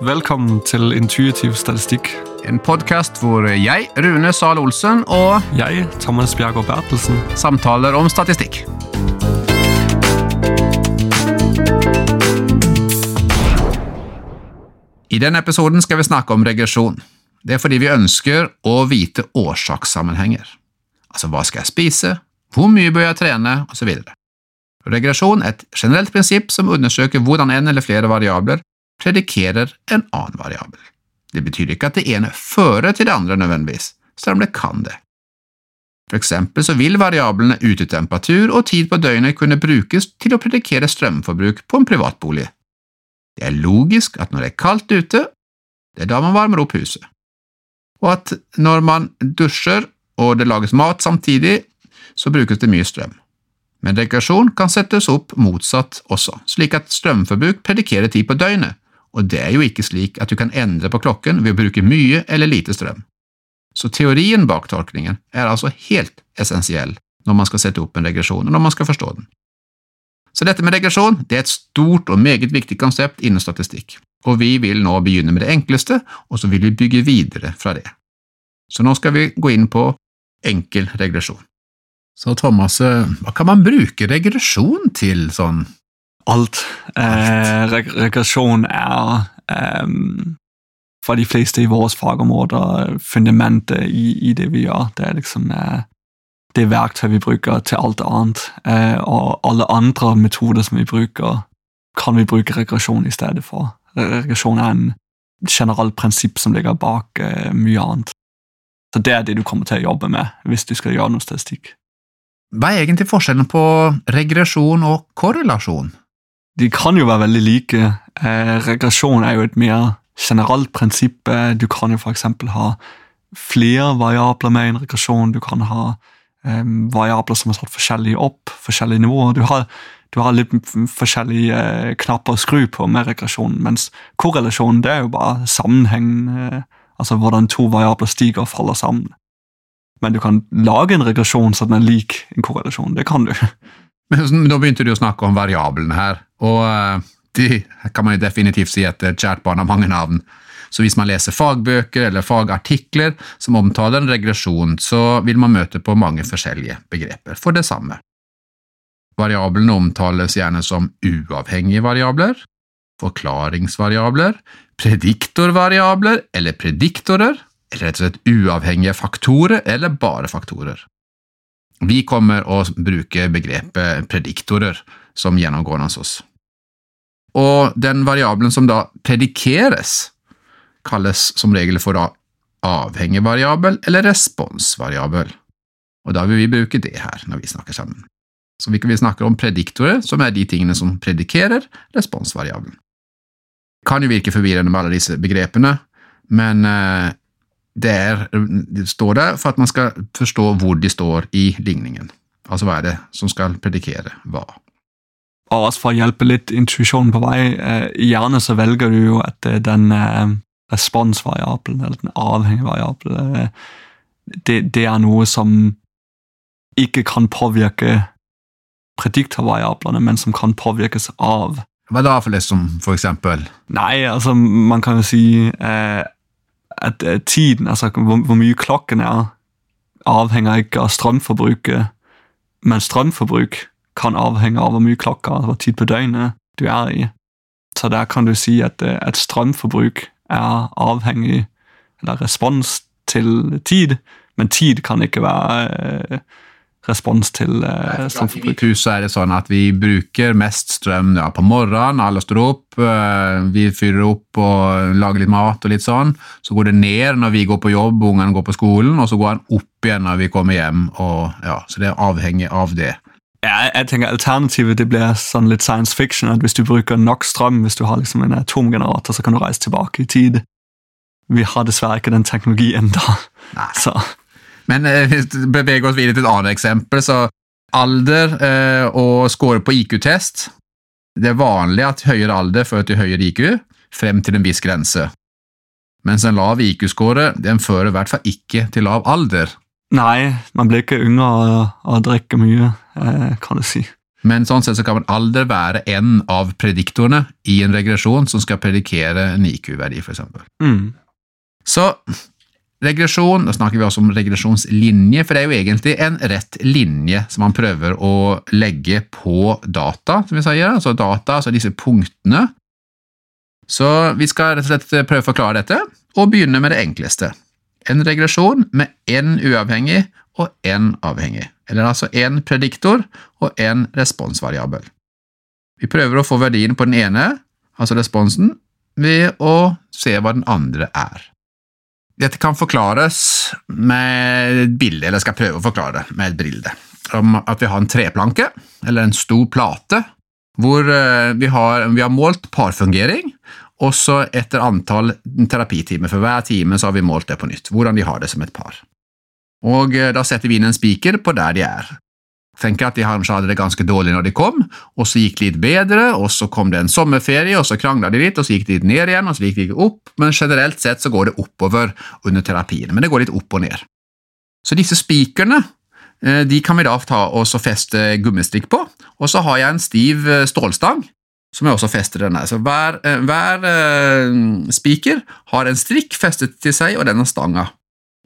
Velkommen til Intuitiv statistikk. En podkast hvor jeg, Rune Zahl Olsen, og Jeg, Thomas Bjergård Bertelsen. samtaler om statistikk. I denne episoden skal vi snakke om regresjon. Det er fordi vi ønsker å vite årsakssammenhenger. Altså hva skal jeg spise, hvor mye bør jeg trene, osv. Regresjon er et generelt prinsipp som undersøker hvordan en eller flere variabler predikerer en annen variabel. Det betyr ikke at det ene fører til det andre nødvendigvis, selv om det kan det. For eksempel så vil variablene utetemperatur og tid på døgnet kunne brukes til å predikere strømforbruk på en privatbolig. Det er logisk at når det er kaldt ute, det er da man varmer opp huset, og at når man dusjer og det lages mat samtidig, så brukes det mye strøm. Men regresjon kan settes opp motsatt også, slik at strømforbruk predikerer tid på døgnet, og det er jo ikke slik at du kan endre på klokken ved å bruke mye eller lite strøm. Så teorien bak tolkningen er altså helt essensiell når man skal sette opp en regresjon, og når man skal forstå den. Så dette med regresjon det er et stort og meget viktig konsept innen statistikk, og vi vil nå begynne med det enkleste, og så vil vi bygge videre fra det. Så nå skal vi gå inn på enkel regresjon. Så Thomas, eh, hva kan man bruke regresjon til sånn? Alt. Eh, reg regresjon er ehm, for de fleste i våre fagområder fundamentet i, i det vi gjør. Det er liksom eh, det verktøy vi bruker til alt annet. Eh, og alle andre metoder som vi bruker, kan vi bruke regresjon i stedet for. Regresjon er en generelt prinsipp som ligger bak eh, mye annet. Så det er det du kommer til å jobbe med hvis du skal gjøre noe statistikk. Hva er egentlig forskjellen på regresjon og korrelasjon? De kan jo være veldig like. Eh, regresjon er jo et mer generelt prinsipp. Eh, Du kan jo f.eks. ha flere variabler med en regresjon. Du kan ha eh, variabler som er satt forskjellig opp, forskjellige nivåer. Du har, du har litt forskjellige eh, knapper å skru på med regresjon, mens korrelasjon det er jo bare sammenheng, eh, altså hvordan to variabler stiger og faller sammen. Men du kan lage en regresjon så den er lik en korrelasjon. Det kan du. Men da begynte du å snakke om variablene her, og eh, de kan man jo definitivt si at kjært barn har mange navn. Så hvis man leser fagbøker eller fagartikler som omtaler en regresjon, så vil man møte på mange forskjellige begreper for det samme. Variablene omtales gjerne som uavhengige variabler, forklaringsvariabler, prediktorvariabler eller prediktorer, eller rett og slett uavhengige faktorer eller bare faktorer. Vi kommer å bruke begrepet prediktorer som gjennomgående hos oss. Og den variabelen som da predikeres, kalles som regel for da avhengig variabel eller responsvariabel. Og da vil vi bruke det her når vi snakker sammen. Så vi snakker om prediktorer, som er de tingene som predikerer responsvariabelen. Det kan jo virke forvirrende med alle disse begrepene, men eh, er, det står der for at man skal forstå hvor de står i ligningen. Altså hva er det som skal predikere hva. Og også for å hjelpe litt intuisjonen på vei, eh, gjerne så velger du jo at eh, den eh, responsvariabelen, eller den avhengige variabelen, det, det er noe som ikke kan påvirke prediktorvariablene, men som kan påvirkes av. Hva da for det som for eksempel Nei, altså, man kan jo si eh, at tiden, altså hvor, hvor mye klokken er, avhenger ikke av strømforbruket, men strømforbruk kan avhenge av hvor mye klokka, hvor tid på døgnet du er i. Så der kan du si at, eh, at strømforbruk er avhengig, eller respons til tid, men tid kan ikke være eh, respons til eh, I strømforbruk. mitt hus er det sånn at vi bruker mest strøm ja, på morgenen, alle står opp, eh, vi fyrer opp og lager litt mat og litt sånn. Så går det ned når vi går på jobb, ungene går på skolen, og så går den opp igjen når vi kommer hjem. Og, ja, så det er avhengig av det. Jeg, jeg tenker Alternativet det blir sånn litt science fiction. at Hvis du bruker nok strøm, hvis du har liksom en atomgenerator, så kan du reise tilbake i tid. Vi har dessverre ikke den teknologien da. Nei. Så, Men eh, hvis vi beveger oss videre til et annet eksempel, så alder eh, og score på IQ-test. Det er vanlig at høyere alder fører til høyere IQ, frem til en viss grense. Mens en lav IQ-score den fører i hvert fall ikke til lav alder. nei, man blir ikke yngre av å drikke mye, eh, kan du si. Men sånn sett så kan man alder være en av prediktorene i en regresjon som skal predikere en IQ-verdi, f.eks. Mm. Så regresjon, da snakker vi også om regresjonslinje, for det er jo egentlig en rett linje som man prøver å legge på data, som vi sier, altså data, altså disse punktene. Så vi skal rett og slett prøve å forklare dette, og begynne med det enkleste. En regresjon med én uavhengig og én avhengig, eller altså én prediktor og én responsvariabel. Vi prøver å få verdien på den ene, altså responsen, ved å se hva den andre er. Dette kan forklares med et bilde, eller jeg skal prøve å forklare det med et bilde. Om at vi har en treplanke, eller en stor plate, hvor eh, vi har, vi har målt parfungering, og så etter antall terapitimer. For hver time så har vi målt det på nytt, hvordan de har det som et par. Og eh, da setter vi inn en spiker på der de er. Tenker at de kanskje hadde det ganske dårlig når de kom, og så gikk det litt bedre, og så kom det en sommerferie, og så krangla de litt, og så gikk de litt ned igjen, og så gikk de opp, men generelt sett så går det oppover under terapiene, men det går litt opp og ned. Så disse spikerne eh, de kan vi da ta og feste gummistrikk på, og så har jeg en stiv eh, stålstang som jeg også fester den her. Så hver, eh, hver spiker har en strikk festet til seg og denne stanga,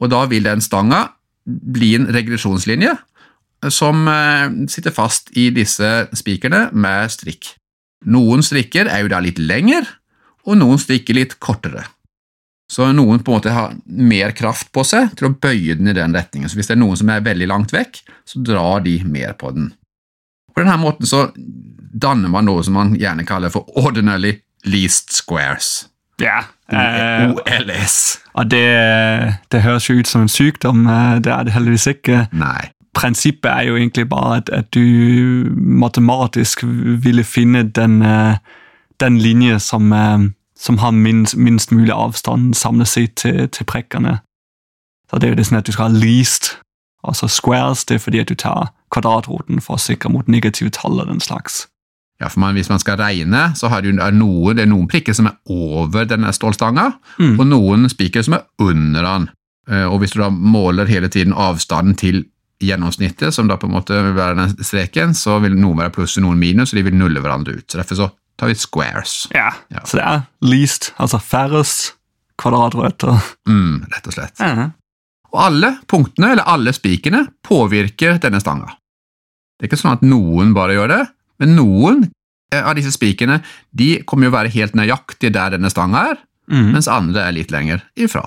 og da vil den stanga bli en regresjonslinje som sitter fast i disse spikerne med strikk. Noen strikker er jo da litt lengre, og noen strikker litt kortere. Så noen på en måte har mer kraft på seg til å bøye den i den retningen. Så hvis det er noen som er veldig langt vekk, så drar de mer på den. På denne måten så danner man noe som man gjerne kaller for ordinarily least squares. Ja. Eh, OLS. og det, det høres jo ut som en sykdom. eh, Det er det heldigvis ikke. Nei. Prinsippet er jo egentlig bare at, at du matematisk ville finne den, eh, den linje som, eh, som har minst, minst mulig avstand samlet sett til, til prikkene. Så det er jo det sånn at du skal ha least, altså squares, det er fordi at du tar kvadratroten for å sikre mot negative tall og den slags. Ja, for man, Hvis man skal regne, så har du, er noen, det er noen prikker som er over denne stålstanga, Mm. og noen spiker som er under den. Eh, Og Hvis du da måler hele tiden avstanden til gjennomsnittet, som da på en måte vil være den streken, så vil noen være pluss og noen minus, og de vil nulle hverandre ut. Så Derfor så tar vi squares. Ja. Ja. Så det er least, altså færrest kvadratrøtter. Mm, rett og slett. Ja. Og alle punktene, eller alle spikene, påvirker denne stanga. Det er ikke sånn at noen bare gjør det, men noen eh, av disse spikene de kommer jo å være helt nøyaktig der denne stanga er, Mm. mens andre er litt lenger ifra.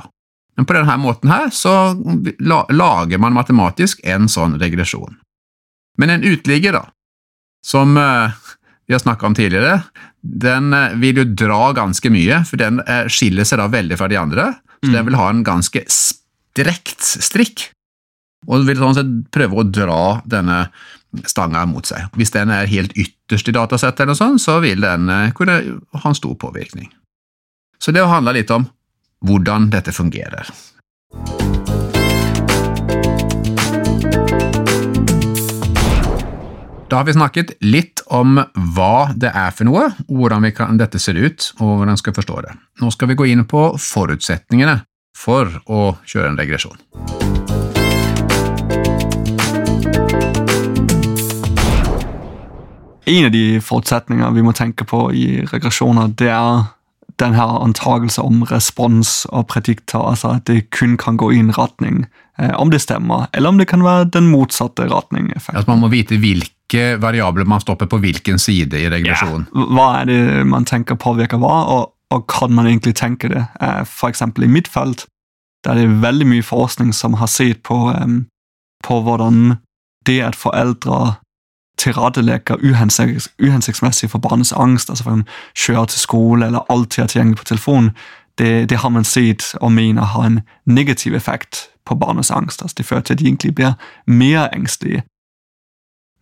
Men på denne måten her så lager man matematisk en sånn regresjon. Men en uteligger, da, som eh, vi har snakka om tidligere, den eh, vil jo dra ganske mye, for den eh, skiller seg da veldig fra de andre, så Mm. den vil ha en ganske strekt strikk, og vil sånn sett prøve å dra denne stanga mot seg. Hvis den er helt ytterst i datasettet, eller noe sånt, så vil den kunne ha en stor påvirkning. Så det handler litt om hvordan dette fungerer. Da har vi snakket litt om hva det er for noe, hvordan kan, dette ser ut, og hvordan vi skal forstå det. Nå skal vi gå inn på forutsetningene for å kjøre en regresjon. En av de forutsetningene vi må tenke på i regresjoner, det er den her antagelse om respons og predikter, altså at det kun kan gå i en retning, eh, om det stemmer, eller om det kan være den motsatte retning. effekt. Altså man må vite hvilke variabler man stopper på hvilken side i regresjonen. Hva er det man tenker påvirker hva, og, og kan man egentlig tenke det? Eh, eksempel i mitt felt, der er det veldig mye forskning som har sett på, eh, på hvordan det at foreldre tilrettelegger uhensikt, uhensiktsmessig for barnets angst, altså for kjøre til skole eller alltid er tilgjengelig på telefon, det, det har man sett og mener har en negativ effekt på barnets angst. Altså det fører til at de egentlig blir mer engstelige.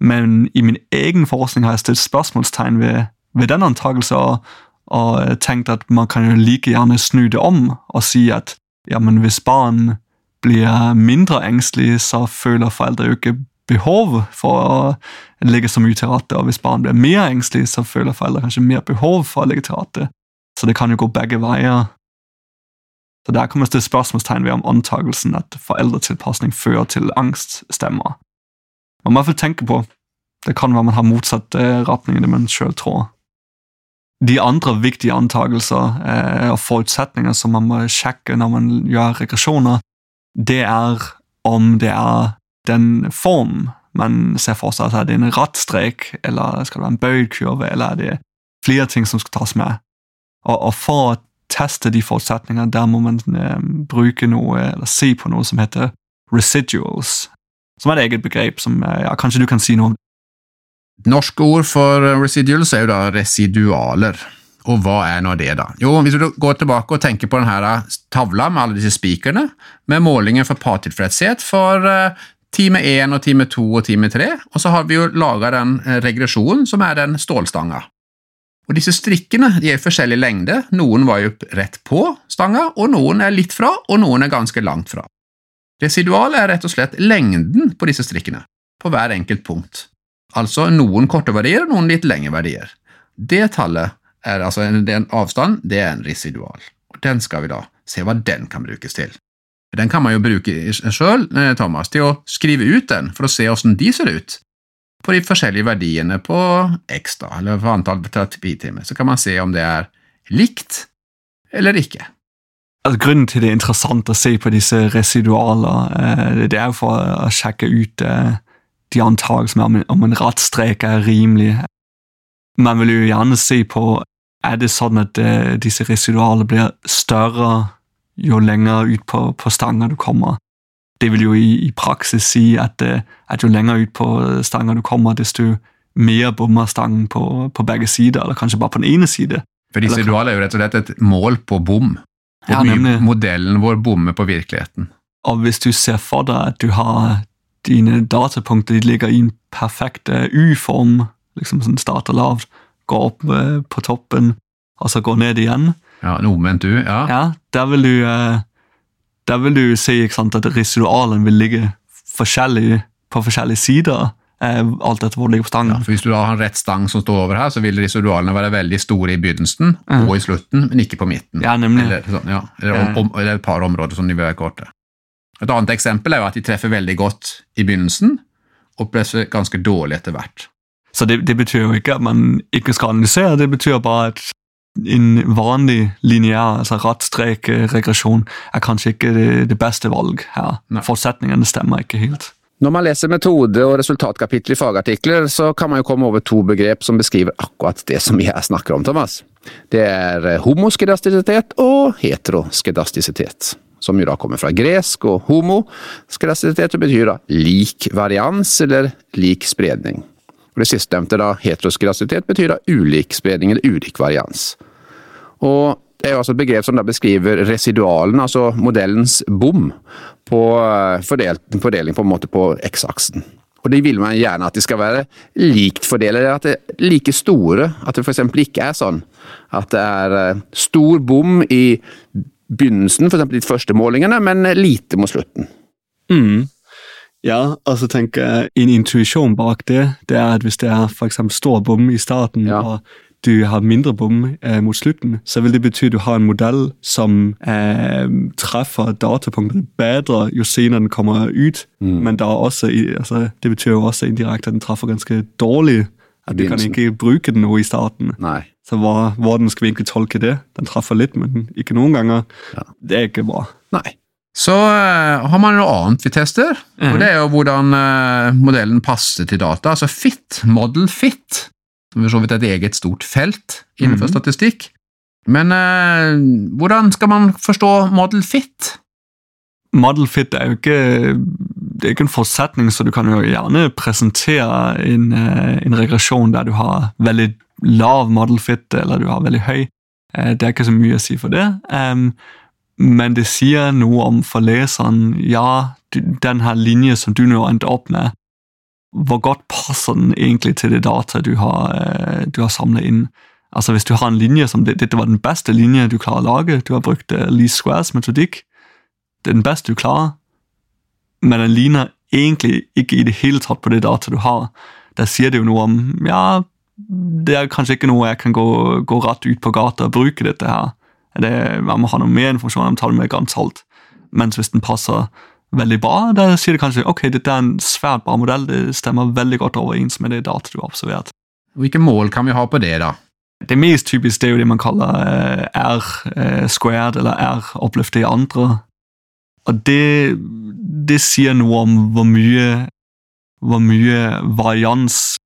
Men i min egen forskning har jeg stilt spørsmålstegn ved, ved den antakelsen og, og tenkt at man kan jo like gjerne snu det om og si at ja, men hvis barn blir mindre engstelige, så føler foreldre jo ikke behov for å legge så mye til rette, og hvis barn blir mer engstelige, så føler foreldre kanskje mer behov for å legge til rette. Så det kan jo gå begge veier. Så der kommer det spørsmålstegn ved om antakelsen at foreldretilpasning fører til angst, stemmer. Man må i hvert fall tenke på Det kan være man har motsatt eh, retning enn man sjøl tror. De andre viktige antakelser eh, og forutsetninger som man må sjekke når man gjør regresjoner, det er om det er den form man ser for seg. Altså, er det en rattstrek, eller skal det være en bøyd kurve, eller er det flere ting som skal tas med? Og, og for å teste de forutsetningene, der må man eh, bruke noe, eller se på noe som heter residuals, som er et eget begrep som eh, ja, kanskje du kan si noe om. Norske ord for residuals er jo da residualer. Og hva er nå det, da? Jo, Hvis du går tilbake og tenker på denne tavla med alle disse spikerne, med målinger for partilfredshet for time 1 og time 2 og time 3, og så har vi jo laga den eh, regresjonen som er den stålstanga. Og Disse strikkene de er i forskjellig lengde, noen var jo rett på stanga, og noen er litt fra, og noen er ganske langt fra. Residualet er rett og slett lengden på disse strikkene, på hver enkelt punkt. Altså noen korte verdier og noen litt lengre verdier. Det tallet er altså en avstand, det er en residual. Og Den skal vi da se hva den kan brukes til. Den kan man jo bruke sjøl, eh, Thomas, til å skrive ut den for å se hvordan de ser ut. På de forskjellige verdiene på X, da, eller på antall terapitimer. Så kan man se om det er likt eller ikke. Altså, grunnen til det er interessant å se på disse residualer, eh, det er jo for å sjekke ut eh, de antagelsene om en rattstrek er rimelig. Man vil jo gjerne se på er det sånn at disse residualene blir større jo lenger ut på, på stanga du kommer. Det vil jo i, i praksis si at, eh, at, jo lenger ut på stanga du kommer, desto mer bommer stangen på, på, begge sider, eller kanskje bare på den ene side. For disse dualer er jo rett og slett et mål på bom. Hvor ja, mye modellen vår bommer på virkeligheten. Og hvis du ser for deg at du har dine datapunkter de ligger i en perfekt eh, U-form, liksom sånn starter lavt, går opp eh, på toppen, og så går ned igjen, ja, En omvendt U, ja. ja der, vil du, eh, der vil du si sant, at residualen vil ligge forskjellig på forskjellige sider. Eh, alt etter hvor det ligger på stangen. Ja, for Hvis du da har en rett stang som står over her, så vil residualene være veldig store i begynnelsen mm. og i slutten, men ikke på midten. Ja, nemlig. Eller, sånn, ja, eller, om, om, eller, et par områder som vil være korte. Et annet eksempel er jo at de treffer veldig godt i begynnelsen og treffer ganske dårlig etter hvert. Så det, det, betyr jo ikke at man ikke skal analysere, det betyr bare at en vanlig lineær altså rattstrek-regresjon er kanskje ikke det, det beste valg her. Nei. Forutsetningene stemmer ikke helt. Når man leser metode- og resultatkapittel i fagartikler, så kan man jo komme over to begrep som beskriver akkurat det som vi her snakker om, Thomas. Det er homoskedastisitet og heteroskedastisitet, som jo da kommer fra gresk, og homoskedastisitet betyr da lik varians eller lik spredning. Og Det sistnevnte, da, heteroskrasitet, betyr da ulik spredning eller ulik varians. Og det er jo altså et begrep som da beskriver residualen, altså modellens bom, på eh, fordeling på en måte på X-aksen. Og det vil man gjerne at de skal være likt fordelt, at det er like store. At det f.eks. ikke er sånn at det er eh, stor bom i begynnelsen, f.eks. de første målingene, men lite mot slutten. Mm. Ja, og så tenker jeg en intuisjon bak det, det er at hvis det er f.eks. stor bom i starten, ja. og du har mindre bom eh, mot slutten, så vil det bety at du har en modell som eh, treffer datapunktene bedre jo senere den kommer ut. Mm. Men også, altså, det betyr jo også indirekte at den treffer ganske dårlig. At du kan ikke bruke den noe i starten. Nei. Så hvordan skal vi egentlig tolke det? Den treffer litt, men ikke noen ganger. Ja. Det er ikke bra. Nei. Så uh, har man noe annet vi tester, mm. og det er jo hvordan uh, modellen passer til data. Altså FIT, model FIT, som for så vidt er et eget stort felt innenfor mm. statistikk. Men uh, hvordan skal man forstå model fit? Model fit er jo ikke, det er ikke en forutsetning, så du kan jo gjerne presentere en, en regresjon der du har veldig lav model fit, eller du har veldig høy. Det er ikke så mye å si for det. Um, men det sier noe om for leseren ja, den her linje som du nå endte opp med, hvor godt passer den egentlig til det data du har, eh, du har samlet inn? Altså Hvis du har en linje som dette var den beste linje du klarer å lage, du har brukt uh, Lee Squares metodikk, det er den beste du klarer, men den ligner egentlig ikke i det hele tatt på det data du har. Der sier det jo noe om ja, det er kanskje ikke noe jeg kan gå, gå rett ut på gata og bruke dette her. Det, man må ha noe mer informasjon om tallet med grann salt. Mens hvis den passer veldig bra. da sier det kanskje ok, dette er en svært bra modell, det stemmer veldig godt overens med det data du har observert. Hvilke mål kan vi ha på det, da? Det mest typiske det er jo det man kaller eh, R-squared, eller R-oppløftet i andre. Og det, det sier noe om hvor mye, hvor mye varians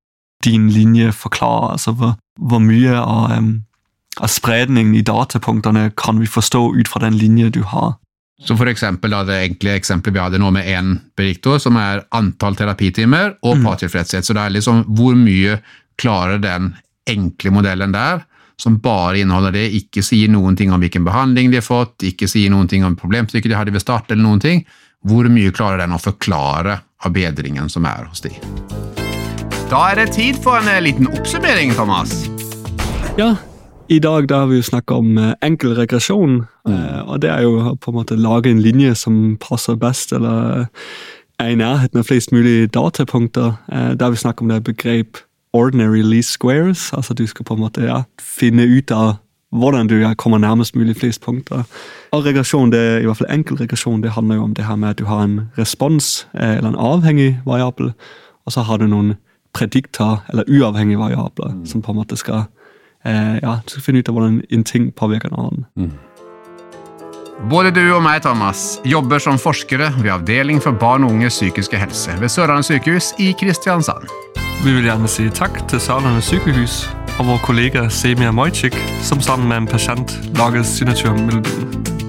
din linje forklarer. Altså hvor, hvor mye av, um, av spredningen i datapunktene kan vi forstå ut fra den linje du har. Så for eksempel, da, Det enkle eksempelet vi hadde nå med én prediktor, som er antall terapitimer og mm. partilfredshet. Så det er liksom hvor mye klarer den enkle modellen der, som bare inneholder det, ikke sier noen ting om hvilken behandling de har fått, ikke sier noen ting om problemstykket de hadde ved start, eller noen ting. Hvor mye klarer den å forklare av bedringen som er hos de? Da er det tid for en eh, liten oppsummering, Thomas. Ja, i dag da har vi jo snakka om eh, enkel regresjon. Mm. Eh, og det er jo på en måte lage en linje som passer best, eller er i nærheten av flest mulig datapunkter. Da har vi snakket om det begrep ordinary least squares. Altså du skal på en måte ja, finne ut av hvordan du kommer nærmest mulig flest punkter. Og regresjon, det, i hvert fall enkel regresjon, det handler jo om det her med at du har en respons, eller en avhengig variabel, og så har du noen predikter, eller uavhengige variabler, mm. som på en måte skal eh, ja, du skal finne ut av hvordan en ting påvirker en annen. Mm. Både du og meg Thomas, jobber som forskere ved Avdeling for barn og unges psykiske helse ved Sørlandet sykehus i Kristiansand. Vi vil gjerne si takk til Sørlandet sykehus og vår kollega Semia Mojcik, som sammen med en pasient lager signaturmelodien.